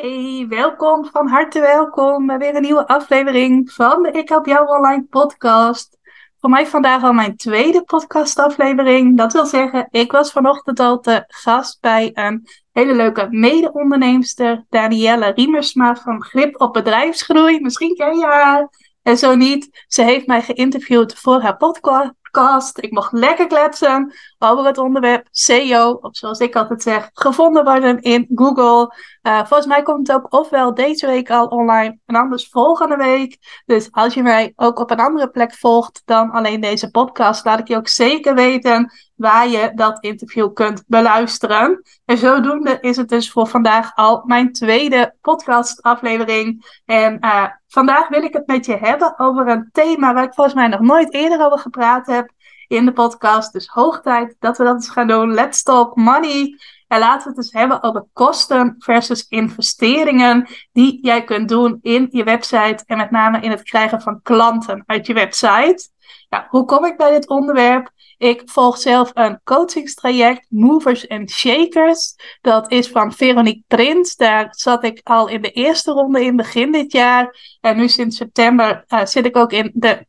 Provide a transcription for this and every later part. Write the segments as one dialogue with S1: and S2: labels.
S1: Hey, welkom, van harte welkom bij weer een nieuwe aflevering van de Ik Help Jou Online podcast. Voor mij vandaag al mijn tweede podcastaflevering. Dat wil zeggen, ik was vanochtend al te gast bij een hele leuke mede-onderneemster, Danielle Riemersma van Grip op Bedrijfsgroei. Misschien ken je haar. En zo niet, ze heeft mij geïnterviewd voor haar podcast ik mocht lekker kletsen over het onderwerp SEO, of zoals ik altijd zeg, gevonden worden in Google. Uh, volgens mij komt het ook ofwel deze week al online en anders volgende week. Dus als je mij ook op een andere plek volgt dan alleen deze podcast, laat ik je ook zeker weten waar je dat interview kunt beluisteren. En zodoende is het dus voor vandaag al mijn tweede podcastaflevering. En uh, vandaag wil ik het met je hebben over een thema waar ik volgens mij nog nooit eerder over gepraat heb in de podcast. Dus hoog tijd dat we dat eens gaan doen. Let's talk money. En laten we het eens hebben over kosten versus investeringen die jij kunt doen in je website en met name in het krijgen van klanten uit je website. Nou, hoe kom ik bij dit onderwerp? Ik volg zelf een coachingstraject, Movers and Shakers. Dat is van Veronique Prins. Daar zat ik al in de eerste ronde in begin dit jaar. En nu sinds september uh, zit ik ook in de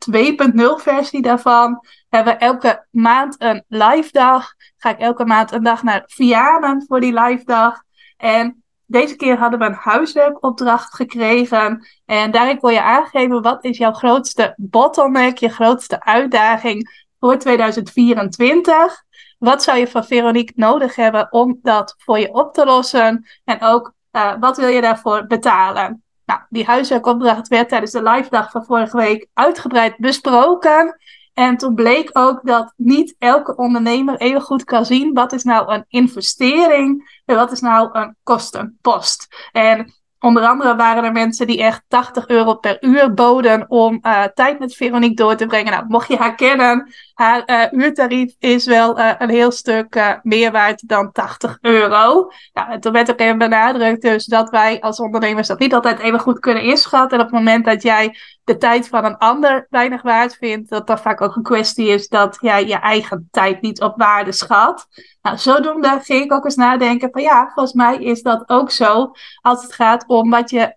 S1: 2.0 versie daarvan. We hebben elke maand een live dag. Ga ik elke maand een dag naar Vianen voor die live dag. En deze keer hadden we een huiswerkopdracht gekregen. En daarin kon je aangeven wat is jouw grootste bottleneck, je grootste uitdaging voor 2024. Wat zou je van Veronique nodig hebben om dat voor je op te lossen? En ook, uh, wat wil je daarvoor betalen? Nou, die huiswerkopdracht werd tijdens de live dag van vorige week uitgebreid besproken. En toen bleek ook dat niet elke ondernemer even goed kan zien wat is nou een investering en wat is nou een kostenpost. En Onder andere waren er mensen die echt 80 euro per uur boden om uh, tijd met Veronique door te brengen. Nou, mocht je haar kennen, haar uh, uurtarief is wel uh, een heel stuk meer waard dan 80 euro. Nou, en toen werd ook even benadrukt dus dat wij als ondernemers dat niet altijd even goed kunnen inschatten. En op het moment dat jij de tijd van een ander weinig waard vindt, dat dat vaak ook een kwestie is dat jij je eigen tijd niet op waarde schat. Nou, zodoende ging ik ook eens nadenken van ja, volgens mij is dat ook zo als het gaat om wat je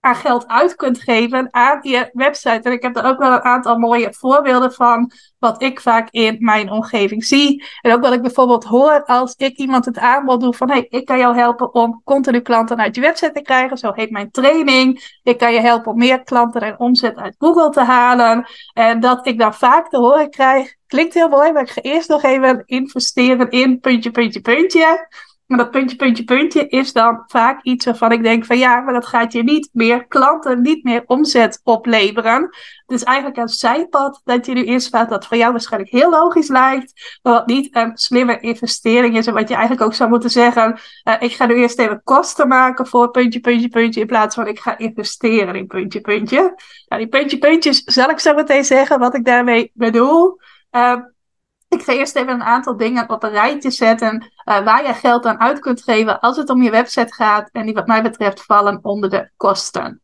S1: aan, geld uit kunt geven aan je website. En ik heb er ook wel een aantal mooie voorbeelden van wat ik vaak in mijn omgeving zie. En ook wat ik bijvoorbeeld hoor als ik iemand het aanbod doe van hey, ik kan jou helpen om continu klanten uit je website te krijgen. Zo heet mijn training. Ik kan je helpen om meer klanten en omzet uit Google te halen. En dat ik dan vaak te horen krijg, klinkt heel mooi, maar ik ga eerst nog even investeren in puntje, puntje, puntje. Maar dat puntje, puntje, puntje is dan vaak iets waarvan ik denk van ja, maar dat gaat je niet meer klanten, niet meer omzet opleveren. Het is eigenlijk een zijpad dat je nu inslaat dat voor jou waarschijnlijk heel logisch lijkt, maar wat niet een slimme investering is. En wat je eigenlijk ook zou moeten zeggen, uh, ik ga nu eerst even kosten maken voor puntje, puntje, puntje, in plaats van ik ga investeren in puntje, puntje. Nou, die puntje, puntjes zal ik zo meteen zeggen wat ik daarmee bedoel. Uh, ik ga eerst even een aantal dingen op een rijtje zetten uh, waar je geld aan uit kunt geven als het om je website gaat en die wat mij betreft vallen onder de kosten.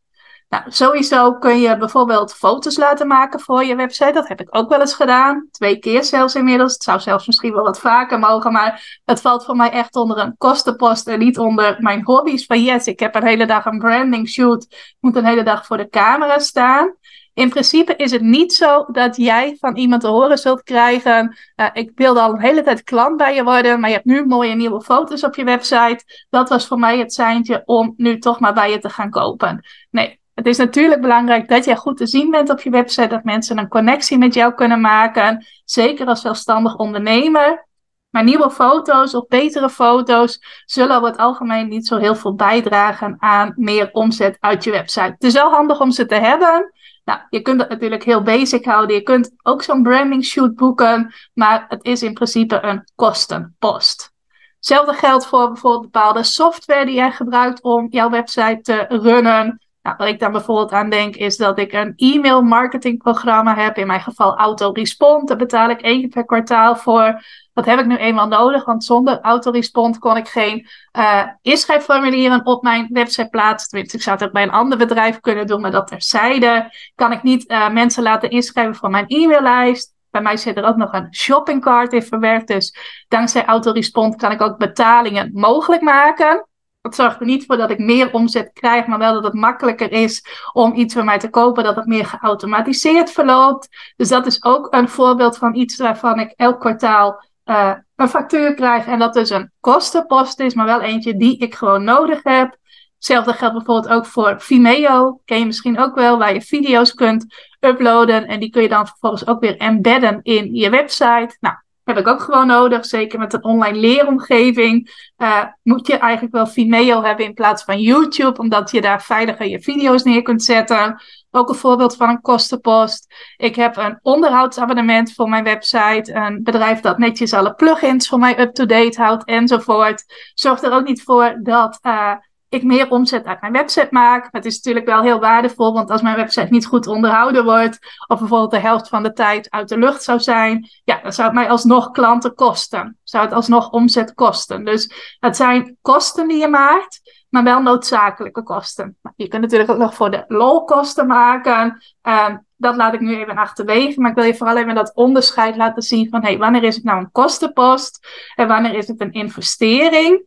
S1: Nou, sowieso kun je bijvoorbeeld foto's laten maken voor je website. Dat heb ik ook wel eens gedaan. Twee keer zelfs inmiddels. Het zou zelfs misschien wel wat vaker mogen. Maar het valt voor mij echt onder een kostenpost en niet onder mijn hobby's. Van yes, ik heb een hele dag een branding shoot. moet een hele dag voor de camera staan. In principe is het niet zo dat jij van iemand te horen zult krijgen. Uh, ik wilde al een hele tijd klant bij je worden, maar je hebt nu mooie nieuwe foto's op je website. Dat was voor mij het seintje om nu toch maar bij je te gaan kopen. Nee, het is natuurlijk belangrijk dat jij goed te zien bent op je website, dat mensen een connectie met jou kunnen maken. Zeker als zelfstandig ondernemer. Maar nieuwe foto's of betere foto's zullen over het algemeen niet zo heel veel bijdragen aan meer omzet uit je website. Het is wel handig om ze te hebben, nou, je kunt het natuurlijk heel basic houden. Je kunt ook zo'n branding shoot boeken, maar het is in principe een kostenpost. Hetzelfde geldt voor bijvoorbeeld bepaalde software die jij gebruikt om jouw website te runnen. Nou, waar ik dan bijvoorbeeld aan denk, is dat ik een e-mail marketingprogramma heb. In mijn geval Autorespond. Daar betaal ik één keer per kwartaal voor. Dat heb ik nu eenmaal nodig, want zonder Autorespond kon ik geen uh, inschrijfformulieren op mijn website plaatsen. Tenminste, ik zou het ook bij een ander bedrijf kunnen doen, maar dat terzijde. Kan ik niet uh, mensen laten inschrijven voor mijn e-maillijst. Bij mij zit er ook nog een shoppingcart in verwerkt. Dus dankzij Autorespond kan ik ook betalingen mogelijk maken. Dat zorgt er niet voor dat ik meer omzet krijg, maar wel dat het makkelijker is om iets bij mij te kopen, dat het meer geautomatiseerd verloopt. Dus dat is ook een voorbeeld van iets waarvan ik elk kwartaal uh, een factuur krijg en dat dus een kostenpost is, maar wel eentje die ik gewoon nodig heb. Hetzelfde geldt bijvoorbeeld ook voor Vimeo. Ken je misschien ook wel, waar je video's kunt uploaden. En die kun je dan vervolgens ook weer embedden in je website. Nou, heb ik ook gewoon nodig. Zeker met een online leeromgeving uh, moet je eigenlijk wel Vimeo hebben in plaats van YouTube, omdat je daar veiliger je video's neer kunt zetten. Ook een voorbeeld van een kostenpost. Ik heb een onderhoudsabonnement voor mijn website. Een bedrijf dat netjes alle plugins voor mij up-to-date houdt enzovoort. Zorgt er ook niet voor dat uh, ik meer omzet uit mijn website maak. Het is natuurlijk wel heel waardevol, want als mijn website niet goed onderhouden wordt, of bijvoorbeeld de helft van de tijd uit de lucht zou zijn, ja, dan zou het mij alsnog klanten kosten. Zou het alsnog omzet kosten. Dus het zijn kosten die je maakt, maar wel noodzakelijke kosten. Nou, je kunt natuurlijk ook nog voor de lol kosten maken. Uh, dat laat ik nu even achterwege. Maar ik wil je vooral even dat onderscheid laten zien van hey, wanneer is het nou een kostenpost en wanneer is het een investering.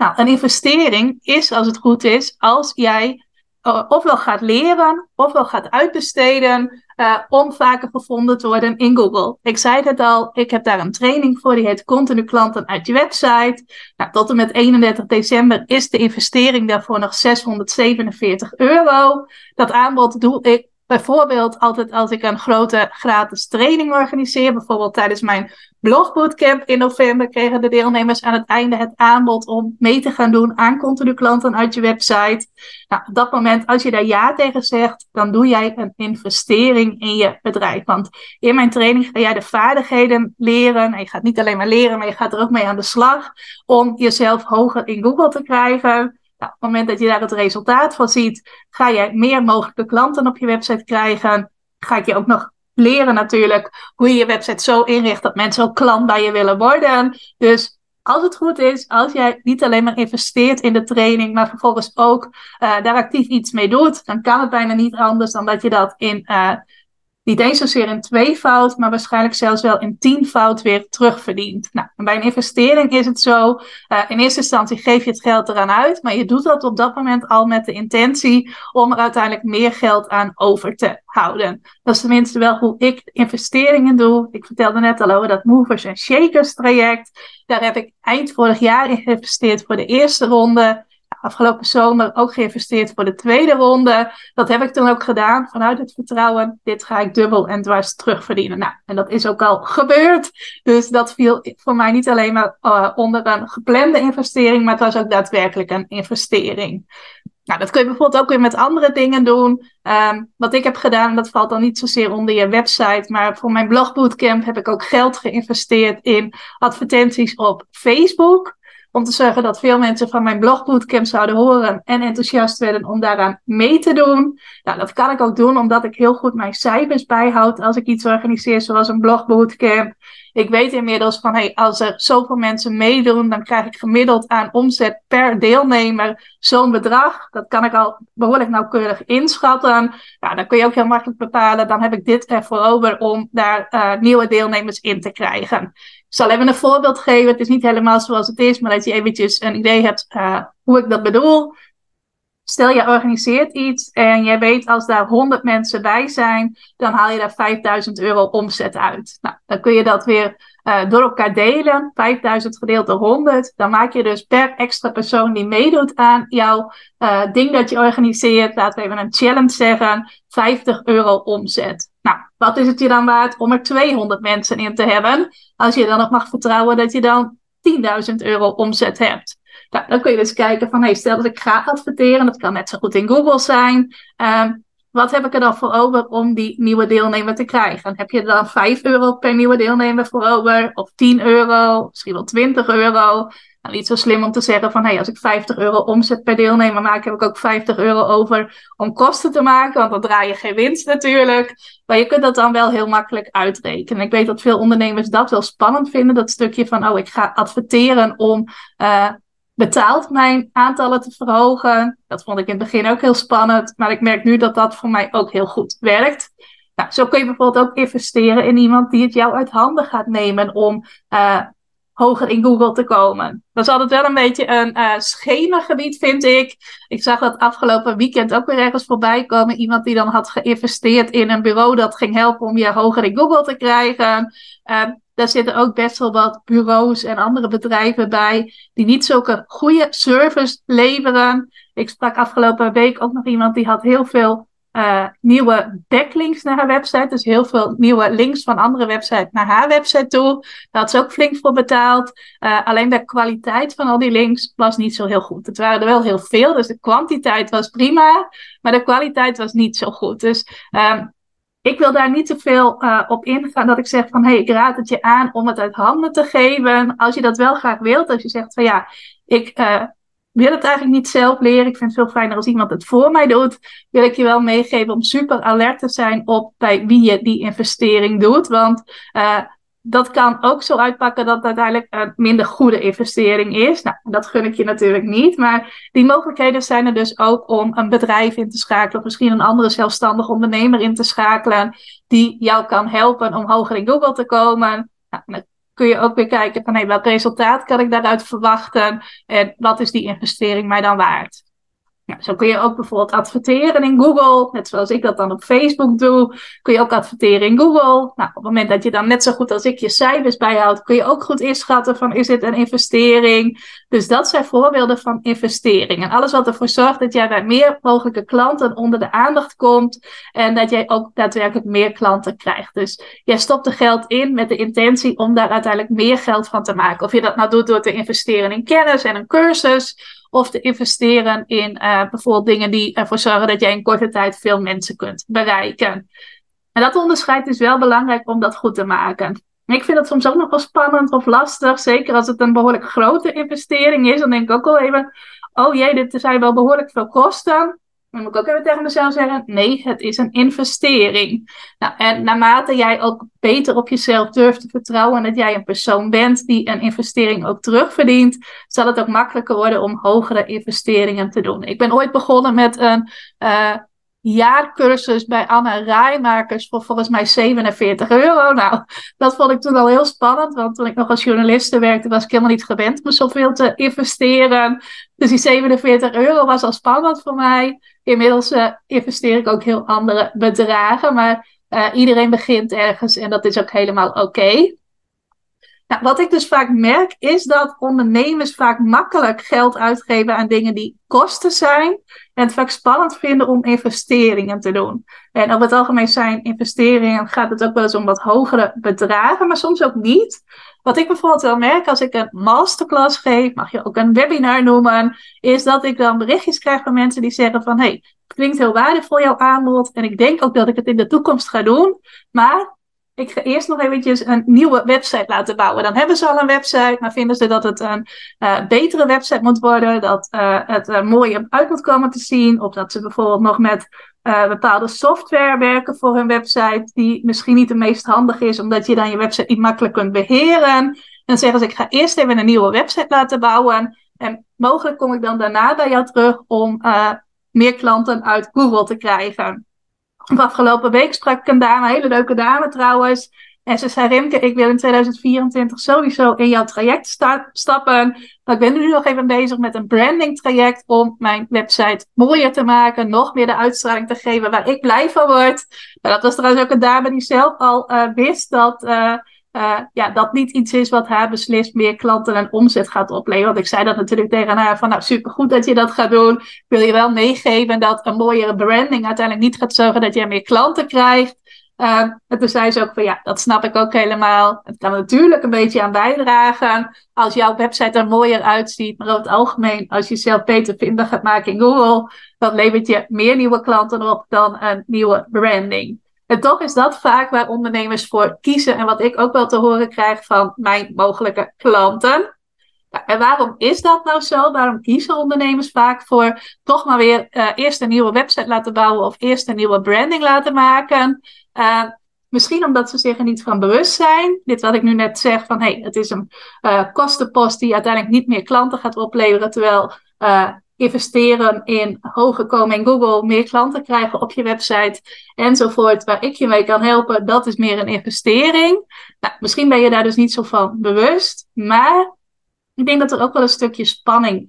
S1: Nou, een investering is, als het goed is, als jij uh, ofwel gaat leren, ofwel gaat uitbesteden uh, om vaker gevonden te worden in Google. Ik zei het al, ik heb daar een training voor, die heet Continu Klanten uit je website. Nou, tot en met 31 december is de investering daarvoor nog 647 euro. Dat aanbod doe ik Bijvoorbeeld altijd als ik een grote gratis training organiseer, bijvoorbeeld tijdens mijn blogbootcamp in november, kregen de deelnemers aan het einde het aanbod om mee te gaan doen aan continu klanten uit je website. Nou, op dat moment, als je daar ja tegen zegt, dan doe jij een investering in je bedrijf. Want in mijn training ga jij de vaardigheden leren. En je gaat niet alleen maar leren, maar je gaat er ook mee aan de slag om jezelf hoger in Google te krijgen. Nou, op het moment dat je daar het resultaat van ziet, ga je meer mogelijke klanten op je website krijgen. Ga ik je ook nog leren natuurlijk hoe je je website zo inricht dat mensen ook klant bij je willen worden. Dus als het goed is, als jij niet alleen maar investeert in de training, maar vervolgens ook uh, daar actief iets mee doet, dan kan het bijna niet anders dan dat je dat in uh, niet eens zozeer in tweevoud, maar waarschijnlijk zelfs wel in tienvoud weer terugverdient. Nou, bij een investering is het zo, uh, in eerste instantie geef je het geld eraan uit, maar je doet dat op dat moment al met de intentie om er uiteindelijk meer geld aan over te houden. Dat is tenminste wel hoe ik investeringen doe. Ik vertelde net al over dat Movers en Shakers traject. Daar heb ik eind vorig jaar in geïnvesteerd voor de eerste ronde afgelopen zomer ook geïnvesteerd voor de tweede ronde. Dat heb ik toen ook gedaan vanuit het vertrouwen. Dit ga ik dubbel en dwars terugverdienen. Nou, en dat is ook al gebeurd. Dus dat viel voor mij niet alleen maar uh, onder een geplande investering, maar het was ook daadwerkelijk een investering. Nou, dat kun je bijvoorbeeld ook weer met andere dingen doen. Um, wat ik heb gedaan, dat valt dan niet zozeer onder je website, maar voor mijn blogbootcamp heb ik ook geld geïnvesteerd in advertenties op Facebook om te zorgen dat veel mensen van mijn blogbootcamp zouden horen en enthousiast werden om daaraan mee te doen. Nou, dat kan ik ook doen omdat ik heel goed mijn cijfers bijhoud als ik iets organiseer zoals een blogbootcamp. Ik weet inmiddels van, hey, als er zoveel mensen meedoen, dan krijg ik gemiddeld aan omzet per deelnemer zo'n bedrag. Dat kan ik al behoorlijk nauwkeurig inschatten. Nou, dan kun je ook heel makkelijk bepalen, dan heb ik dit ervoor over om daar uh, nieuwe deelnemers in te krijgen. Zal even een voorbeeld geven. Het is niet helemaal zoals het is, maar dat je eventjes een idee hebt uh, hoe ik dat bedoel. Stel je organiseert iets en jij weet als daar 100 mensen bij zijn, dan haal je daar 5000 euro omzet uit. Nou, dan kun je dat weer uh, door elkaar delen. 5000 gedeeld door 100. Dan maak je dus per extra persoon die meedoet aan jouw uh, ding dat je organiseert, laten we even een challenge zeggen, 50 euro omzet. Nou, wat is het je dan waard om er 200 mensen in te hebben? Als je dan nog mag vertrouwen dat je dan 10.000 euro omzet hebt. Nou, dan kun je dus kijken van, hey, stel dat ik ga adverteren, dat kan net zo goed in Google zijn. Um, wat heb ik er dan voor over om die nieuwe deelnemer te krijgen? Heb je er dan 5 euro per nieuwe deelnemer voor over? Of 10 euro? Misschien wel 20 euro? Nou, niet zo slim om te zeggen van, hey, als ik 50 euro omzet per deelnemer maak, heb ik ook 50 euro over om kosten te maken, want dan draai je geen winst natuurlijk. Maar je kunt dat dan wel heel makkelijk uitrekenen. Ik weet dat veel ondernemers dat wel spannend vinden, dat stukje van, oh, ik ga adverteren om uh, betaald mijn aantallen te verhogen. Dat vond ik in het begin ook heel spannend, maar ik merk nu dat dat voor mij ook heel goed werkt. Nou, zo kun je bijvoorbeeld ook investeren in iemand die het jou uit handen gaat nemen om uh, hoger in Google te komen. Dat is altijd wel een beetje een uh, schemagebied, vind ik. Ik zag dat afgelopen weekend ook weer ergens voorbij komen. Iemand die dan had geïnvesteerd in een bureau dat ging helpen om je hoger in Google te krijgen. Uh, daar zitten ook best wel wat bureaus en andere bedrijven bij die niet zulke goede service leveren. Ik sprak afgelopen week ook nog iemand die had heel veel uh, nieuwe backlinks naar haar website. Dus heel veel nieuwe links van andere websites naar haar website toe. Daar had ze ook flink voor betaald. Uh, alleen de kwaliteit van al die links was niet zo heel goed. Het waren er wel heel veel, dus de kwantiteit was prima. Maar de kwaliteit was niet zo goed. Dus um, ik wil daar niet te veel uh, op ingaan dat ik zeg van hé, hey, ik raad het je aan om het uit handen te geven. Als je dat wel graag wilt, als je zegt van ja, ik wil het eigenlijk niet zelf leren. Ik vind het veel fijner als iemand het voor mij doet. Wil ik je wel meegeven om super alert te zijn op bij wie je die investering doet. Want uh, dat kan ook zo uitpakken dat het uiteindelijk een minder goede investering is. Nou, dat gun ik je natuurlijk niet. Maar die mogelijkheden zijn er dus ook om een bedrijf in te schakelen. Of misschien een andere zelfstandig ondernemer in te schakelen. Die jou kan helpen om hoger in Google te komen. Nou, kun je ook weer kijken van hey, welk resultaat kan ik daaruit verwachten. En wat is die investering mij dan waard. Zo kun je ook bijvoorbeeld adverteren in Google. Net zoals ik dat dan op Facebook doe. Kun je ook adverteren in Google. Nou, op het moment dat je dan net zo goed als ik je cijfers bijhoudt, kun je ook goed inschatten van is dit een investering. Dus dat zijn voorbeelden van investering. En alles wat ervoor zorgt dat jij bij meer mogelijke klanten onder de aandacht komt. En dat jij ook daadwerkelijk meer klanten krijgt. Dus jij stopt er geld in met de intentie om daar uiteindelijk meer geld van te maken. Of je dat nou doet door te investeren in kennis en een cursus of te investeren in uh, bijvoorbeeld dingen die ervoor zorgen dat jij in korte tijd veel mensen kunt bereiken. En dat onderscheid is wel belangrijk om dat goed te maken. Ik vind het soms ook nog wel spannend of lastig, zeker als het een behoorlijk grote investering is. Dan denk ik ook wel even, oh jee, dit zijn wel behoorlijk veel kosten. Dan moet ik ook even tegen mezelf zeggen: nee, het is een investering. Nou, en naarmate jij ook beter op jezelf durft te vertrouwen en dat jij een persoon bent die een investering ook terugverdient, zal het ook makkelijker worden om hogere investeringen te doen. Ik ben ooit begonnen met een uh, jaarcursus bij Anna Rijmakers voor volgens mij 47 euro. Nou, dat vond ik toen al heel spannend, want toen ik nog als journaliste werkte, was ik helemaal niet gewend om zoveel te investeren. Dus die 47 euro was al spannend voor mij. Inmiddels uh, investeer ik ook heel andere bedragen, maar uh, iedereen begint ergens en dat is ook helemaal oké. Wat ik dus vaak merk, is dat ondernemers vaak makkelijk geld uitgeven aan dingen die kosten zijn. En het vaak spannend vinden om investeringen te doen. En over het algemeen zijn investeringen, gaat het ook wel eens om wat hogere bedragen, maar soms ook niet. Wat ik bijvoorbeeld wel merk als ik een masterclass geef, mag je ook een webinar noemen, is dat ik dan berichtjes krijg van mensen die zeggen van, hey, klinkt heel waardevol jouw aanbod en ik denk ook dat ik het in de toekomst ga doen, maar ik ga eerst nog eventjes een nieuwe website laten bouwen. Dan hebben ze al een website, maar vinden ze dat het een uh, betere website moet worden, dat uh, het er mooier uit moet komen te zien, of dat ze bijvoorbeeld nog met bepaalde software werken voor hun website, die misschien niet de meest handig is, omdat je dan je website niet makkelijk kunt beheren. En dan zeggen ze, ik ga eerst even een nieuwe website laten bouwen. En mogelijk kom ik dan daarna bij jou terug om meer klanten uit Google te krijgen. Afgelopen week sprak ik een dame, een hele leuke dame trouwens. En ze zei, Rimke, ik wil in 2024 sowieso in jouw traject stappen. Maar ik ben nu nog even bezig met een branding traject om mijn website mooier te maken. Nog meer de uitstraling te geven waar ik blij van word. Maar dat was trouwens ook een dame die zelf al uh, wist dat... Uh, uh, ja, dat niet iets is wat haar beslist meer klanten en omzet gaat opleveren. Want ik zei dat natuurlijk tegen haar van nou supergoed dat je dat gaat doen. Ik wil je wel meegeven dat een mooiere branding uiteindelijk niet gaat zorgen dat je meer klanten krijgt. Uh, en toen zei ze ook van ja, dat snap ik ook helemaal. Het kan natuurlijk een beetje aan bijdragen als jouw website er mooier uitziet. Maar over het algemeen, als je zelf beter vinden gaat maken in Google, dan levert je meer nieuwe klanten op dan een nieuwe branding. En toch is dat vaak waar ondernemers voor kiezen en wat ik ook wel te horen krijg van mijn mogelijke klanten. En waarom is dat nou zo? Waarom kiezen ondernemers vaak voor toch maar weer uh, eerst een nieuwe website laten bouwen of eerst een nieuwe branding laten maken? Uh, misschien omdat ze zich er niet van bewust zijn. Dit wat ik nu net zeg van hey, het is een uh, kostenpost die uiteindelijk niet meer klanten gaat opleveren, terwijl investeren in hoger komen in Google, meer klanten krijgen op je website enzovoort, waar ik je mee kan helpen, dat is meer een investering. Nou, misschien ben je daar dus niet zo van bewust, maar ik denk dat er ook wel een stukje spanning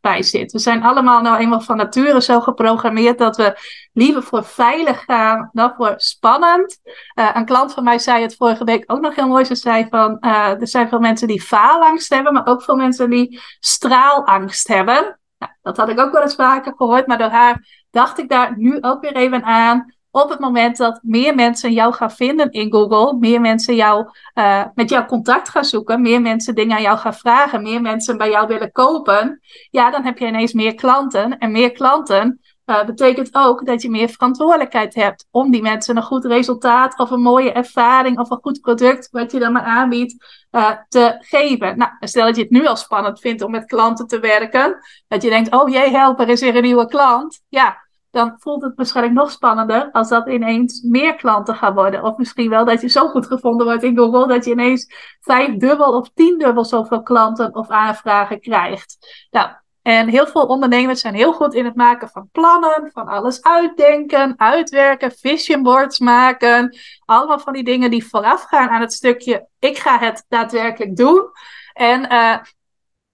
S1: bij zit. We zijn allemaal nou eenmaal van nature zo geprogrammeerd dat we liever voor veilig gaan dan voor spannend. Uh, een klant van mij zei het vorige week ook nog heel mooi. Ze zei van, uh, er zijn veel mensen die faalangst hebben, maar ook veel mensen die straalangst hebben. Nou, dat had ik ook wel eens vaker gehoord, maar door haar dacht ik daar nu ook weer even aan op het moment dat meer mensen jou gaan vinden in Google, meer mensen jou, uh, met jou contact gaan zoeken, meer mensen dingen aan jou gaan vragen, meer mensen bij jou willen kopen, ja, dan heb je ineens meer klanten. En meer klanten uh, betekent ook dat je meer verantwoordelijkheid hebt om die mensen een goed resultaat of een mooie ervaring of een goed product, wat je dan maar aanbiedt, uh, te geven. Nou, stel dat je het nu al spannend vindt om met klanten te werken, dat je denkt, oh jee, helper, is weer een nieuwe klant. Ja, dan voelt het waarschijnlijk nog spannender als dat ineens meer klanten gaan worden. Of misschien wel dat je zo goed gevonden wordt in Google dat je ineens vijf dubbel of tien dubbel zoveel klanten of aanvragen krijgt. Nou, en heel veel ondernemers zijn heel goed in het maken van plannen, van alles uitdenken, uitwerken, vision boards maken. Allemaal van die dingen die voorafgaan aan het stukje ik ga het daadwerkelijk doen. En uh,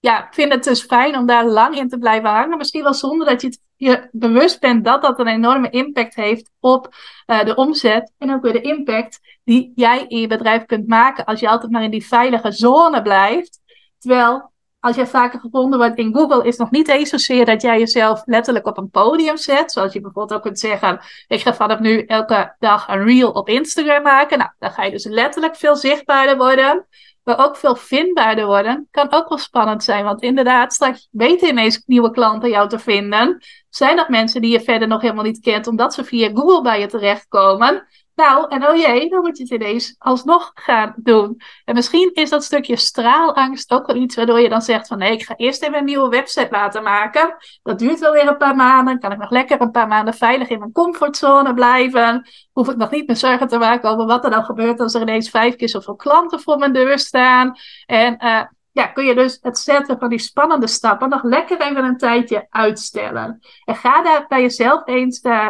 S1: ja, ik vind het dus fijn om daar lang in te blijven hangen. Misschien wel zonder dat je je bewust bent dat dat een enorme impact heeft op uh, de omzet. En ook weer de impact die jij in je bedrijf kunt maken als je altijd maar in die veilige zone blijft. Terwijl als je vaker gevonden wordt in Google, is nog niet eens zozeer dat jij jezelf letterlijk op een podium zet. Zoals je bijvoorbeeld ook kunt zeggen: Ik ga vanaf nu elke dag een reel op Instagram maken. Nou, dan ga je dus letterlijk veel zichtbaarder worden maar ook veel vindbaarder worden, kan ook wel spannend zijn. Want inderdaad, straks weten ineens nieuwe klanten jou te vinden. Zijn dat mensen die je verder nog helemaal niet kent, omdat ze via Google bij je terechtkomen? Nou, en oh jee, dan moet je het ineens alsnog gaan doen. En misschien is dat stukje straalangst ook wel iets waardoor je dan zegt van nee, ik ga eerst even een nieuwe website laten maken. Dat duurt wel weer een paar maanden. Kan ik nog lekker een paar maanden veilig in mijn comfortzone blijven. Hoef ik nog niet meer zorgen te maken over wat er dan gebeurt als er ineens vijf keer zoveel klanten voor mijn deur staan. En uh, ja, kun je dus het zetten van die spannende stappen nog lekker even een tijdje uitstellen. En ga daar bij jezelf eens uh,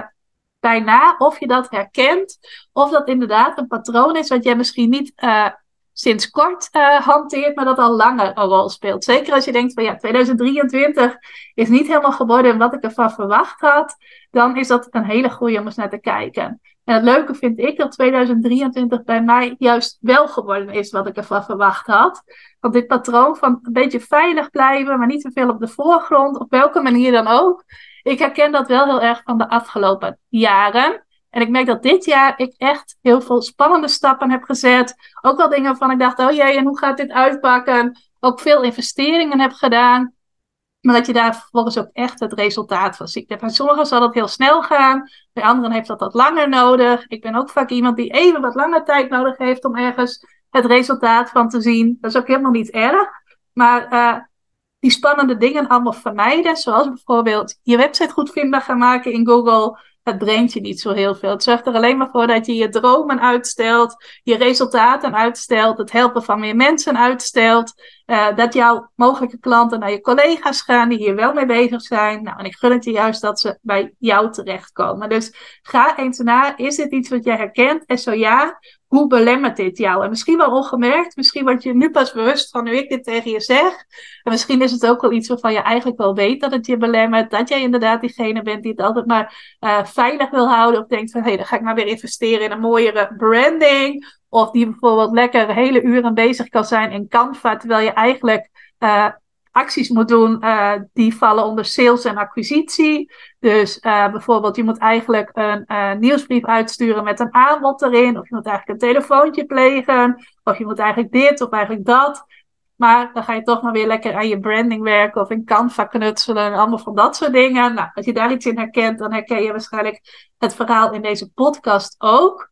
S1: bijna of je dat herkent. Of dat inderdaad een patroon is wat jij misschien niet uh, sinds kort uh, hanteert, maar dat al langer een rol speelt. Zeker als je denkt van ja, 2023 is niet helemaal geworden wat ik ervan verwacht had. Dan is dat een hele goede om eens naar te kijken. En het leuke vind ik dat 2023 bij mij juist wel geworden is wat ik ervan verwacht had. Want dit patroon van een beetje veilig blijven, maar niet te veel op de voorgrond, op welke manier dan ook, ik herken dat wel heel erg van de afgelopen jaren. En ik merk dat dit jaar ik echt heel veel spannende stappen heb gezet. Ook wel dingen van ik dacht, oh jee, en hoe gaat dit uitpakken? Ook veel investeringen heb gedaan. Maar dat je daar vervolgens ook echt het resultaat van ziet. Bij sommigen zal dat heel snel gaan. Bij anderen heeft dat wat langer nodig. Ik ben ook vaak iemand die even wat langer tijd nodig heeft om ergens het resultaat van te zien. Dat is ook helemaal niet erg. Maar uh, die spannende dingen allemaal vermijden. Zoals bijvoorbeeld je website goed vindbaar gaan maken in Google. Het brengt je niet zo heel veel. Het zorgt er alleen maar voor dat je je dromen uitstelt, je resultaten uitstelt, het helpen van meer mensen uitstelt. Uh, dat jouw mogelijke klanten naar je collega's gaan die hier wel mee bezig zijn. Nou, en ik gun het je juist dat ze bij jou terechtkomen. Dus ga eens na, is dit iets wat jij herkent? En zo ja, hoe belemmert dit jou? En misschien wel ongemerkt, misschien word je nu pas bewust van nu ik dit tegen je zeg. En misschien is het ook wel iets waarvan je eigenlijk wel weet dat het je belemmert. Dat jij inderdaad diegene bent die het altijd maar uh, veilig wil houden. Of denkt van hé, hey, dan ga ik maar weer investeren in een mooiere branding. Of die bijvoorbeeld lekker hele uren bezig kan zijn in Canva, terwijl je eigenlijk uh, acties moet doen, uh, die vallen onder sales en acquisitie. Dus uh, bijvoorbeeld, je moet eigenlijk een nieuwsbrief uitsturen met een aanbod erin. Of je moet eigenlijk een telefoontje plegen. Of je moet eigenlijk dit of eigenlijk dat. Maar dan ga je toch maar weer lekker aan je branding werken of in Canva knutselen en allemaal van dat soort dingen. Nou, als je daar iets in herkent, dan herken je waarschijnlijk het verhaal in deze podcast ook.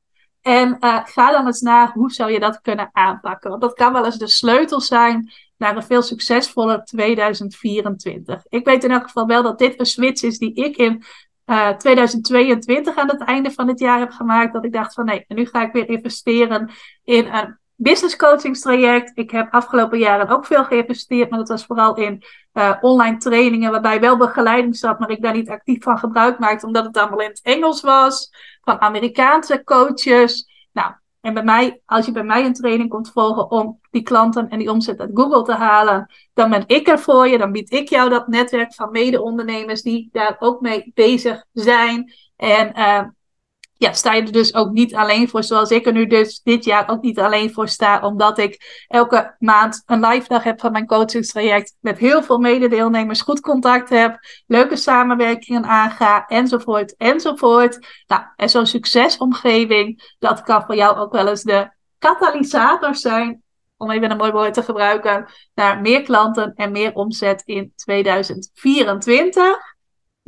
S1: En uh, ga dan eens naar hoe zou je dat kunnen aanpakken. Want dat kan wel eens de sleutel zijn naar een veel succesvoller 2024. Ik weet in elk geval wel dat dit een switch is die ik in uh, 2022 aan het einde van het jaar heb gemaakt. Dat ik dacht van nee, nu ga ik weer investeren in een business coachingstraject. Ik heb afgelopen jaren ook veel geïnvesteerd, maar dat was vooral in uh, online trainingen, waarbij wel begeleiding zat, maar ik daar niet actief van gebruik maakte, omdat het allemaal in het Engels was, van Amerikaanse coaches. Nou, en bij mij, als je bij mij een training komt volgen om die klanten en die omzet uit Google te halen, dan ben ik er voor je. Dan bied ik jou dat netwerk van mede-ondernemers die daar ook mee bezig zijn. En uh, ja, sta je er dus ook niet alleen voor, zoals ik er nu dus dit jaar ook niet alleen voor sta, omdat ik elke maand een live dag heb van mijn coachingstraject, met heel veel mededeelnemers goed contact heb, leuke samenwerkingen aanga, enzovoort, enzovoort. Nou, en zo'n succesomgeving, dat kan voor jou ook wel eens de katalysator zijn, om even een mooi woord te gebruiken, naar meer klanten en meer omzet in 2024.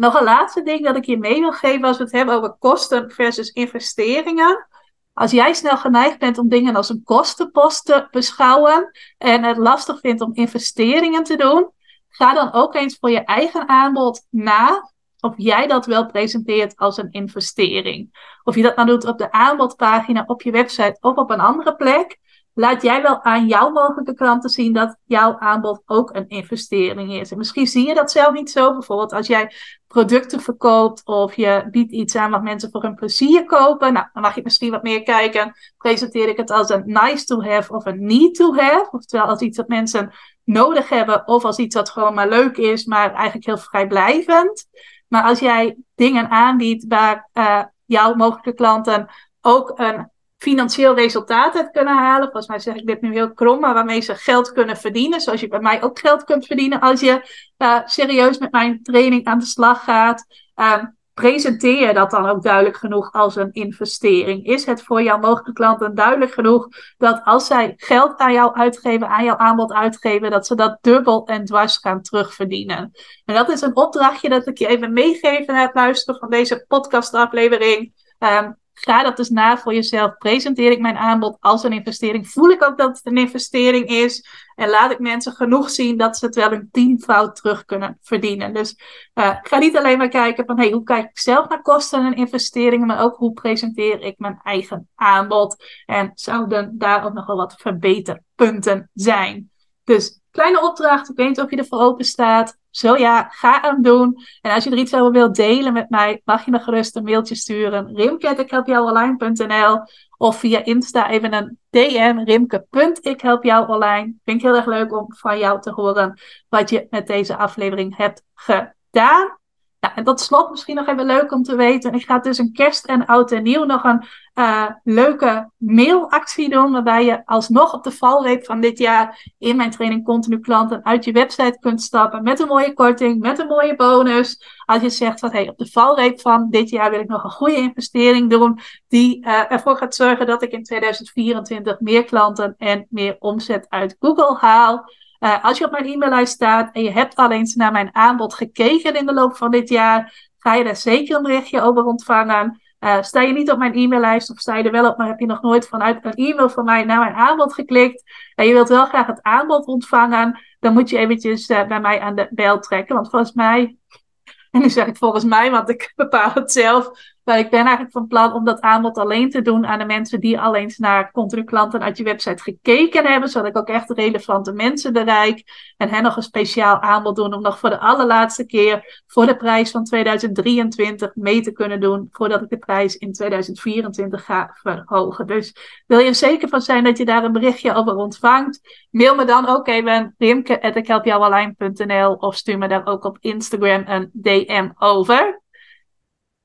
S1: Nog een laatste ding dat ik je mee wil geven als we het hebben over kosten versus investeringen. Als jij snel geneigd bent om dingen als een kostenpost te beschouwen en het lastig vindt om investeringen te doen, ga dan ook eens voor je eigen aanbod na of jij dat wel presenteert als een investering. Of je dat nou doet op de aanbodpagina op je website of op een andere plek laat jij wel aan jouw mogelijke klanten zien dat jouw aanbod ook een investering is. En misschien zie je dat zelf niet zo. Bijvoorbeeld als jij producten verkoopt of je biedt iets aan wat mensen voor hun plezier kopen. Nou, dan mag je misschien wat meer kijken. Presenteer ik het als een nice to have of een need to have. Oftewel als iets dat mensen nodig hebben of als iets dat gewoon maar leuk is, maar eigenlijk heel vrijblijvend. Maar als jij dingen aanbiedt waar uh, jouw mogelijke klanten ook een financieel resultaat uit kunnen halen. Volgens mij zeg ik dit nu heel krom, maar waarmee ze geld kunnen verdienen. Zoals je bij mij ook geld kunt verdienen als je uh, serieus met mijn training aan de slag gaat. Uh, presenteer je dat dan ook duidelijk genoeg als een investering? Is het voor jouw mogelijke klanten duidelijk genoeg dat als zij geld aan jou uitgeven, aan jouw aanbod uitgeven, dat ze dat dubbel en dwars gaan terugverdienen? En dat is een opdrachtje dat ik je even meegeven het luisteren van deze podcastaflevering. Um, Ga dat dus na voor jezelf. Presenteer ik mijn aanbod als een investering? Voel ik ook dat het een investering is? En laat ik mensen genoeg zien dat ze het wel een tienvoud terug kunnen verdienen. Dus uh, ga niet alleen maar kijken van hey, hoe kijk ik zelf naar kosten en investeringen, maar ook hoe presenteer ik mijn eigen aanbod. En zouden daar ook nog wel wat verbeterpunten zijn. Dus kleine opdracht, ik weet niet of je ervoor open staat. Zo ja, ga hem doen. En als je er iets over wilt delen met mij, mag je me gerust een mailtje sturen. rimke.ikhelpjouonline.nl Of via Insta even een DM, rimke.ikhelpjouonline. Vind ik heel erg leuk om van jou te horen wat je met deze aflevering hebt gedaan. Nou, en tot slot misschien nog even leuk om te weten. Ik ga tussen kerst en oud en nieuw nog een uh, leuke mailactie doen. Waarbij je alsnog op de valreep van dit jaar in mijn training Continu Klanten uit je website kunt stappen. Met een mooie korting, met een mooie bonus. Als je zegt van hey, op de valreep van dit jaar wil ik nog een goede investering doen. Die uh, ervoor gaat zorgen dat ik in 2024 meer klanten en meer omzet uit Google haal. Uh, als je op mijn e-maillijst staat en je hebt al eens naar mijn aanbod gekeken in de loop van dit jaar, ga je daar zeker een berichtje over ontvangen. Uh, sta je niet op mijn e-maillijst of sta je er wel op, maar heb je nog nooit vanuit een e-mail van mij naar mijn aanbod geklikt en je wilt wel graag het aanbod ontvangen, dan moet je eventjes uh, bij mij aan de bel trekken. Want volgens mij, en nu zeg ik volgens mij, want ik bepaal het zelf, maar ik ben eigenlijk van plan om dat aanbod alleen te doen aan de mensen die al eens naar klanten uit je website gekeken hebben. Zodat ik ook echt relevante mensen bereik. En hen nog een speciaal aanbod doen om nog voor de allerlaatste keer voor de prijs van 2023 mee te kunnen doen. Voordat ik de prijs in 2024 ga verhogen. Dus wil je er zeker van zijn dat je daar een berichtje over ontvangt? Mail me dan ook even rimke.ikhelpjouwalijn.nl of stuur me daar ook op Instagram een DM over.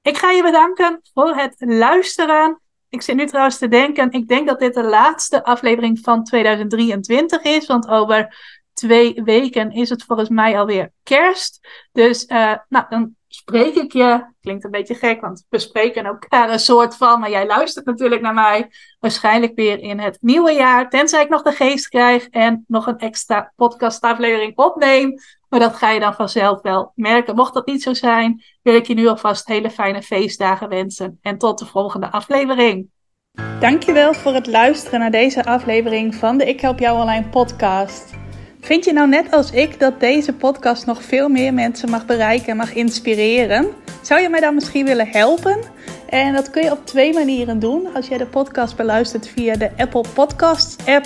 S1: Ik ga je bedanken voor het luisteren. Ik zit nu trouwens te denken, ik denk dat dit de laatste aflevering van 2023 is, want over twee weken is het volgens mij alweer kerst. Dus uh, nou, dan spreek ik je. Klinkt een beetje gek, want we spreken elkaar een soort van. Maar jij luistert natuurlijk naar mij. Waarschijnlijk weer in het nieuwe jaar. Tenzij ik nog de geest krijg en nog een extra podcastaflevering opneem. Maar dat ga je dan vanzelf wel merken. Mocht dat niet zo zijn, wil ik je nu alvast hele fijne feestdagen wensen. En tot de volgende aflevering. Dankjewel voor het luisteren naar deze aflevering van de Ik Help Jou Online podcast. Vind je nou net als ik dat deze podcast nog veel meer mensen mag bereiken en mag inspireren? Zou je mij dan misschien willen helpen? En dat kun je op twee manieren doen. Als jij de podcast beluistert via de Apple Podcasts app,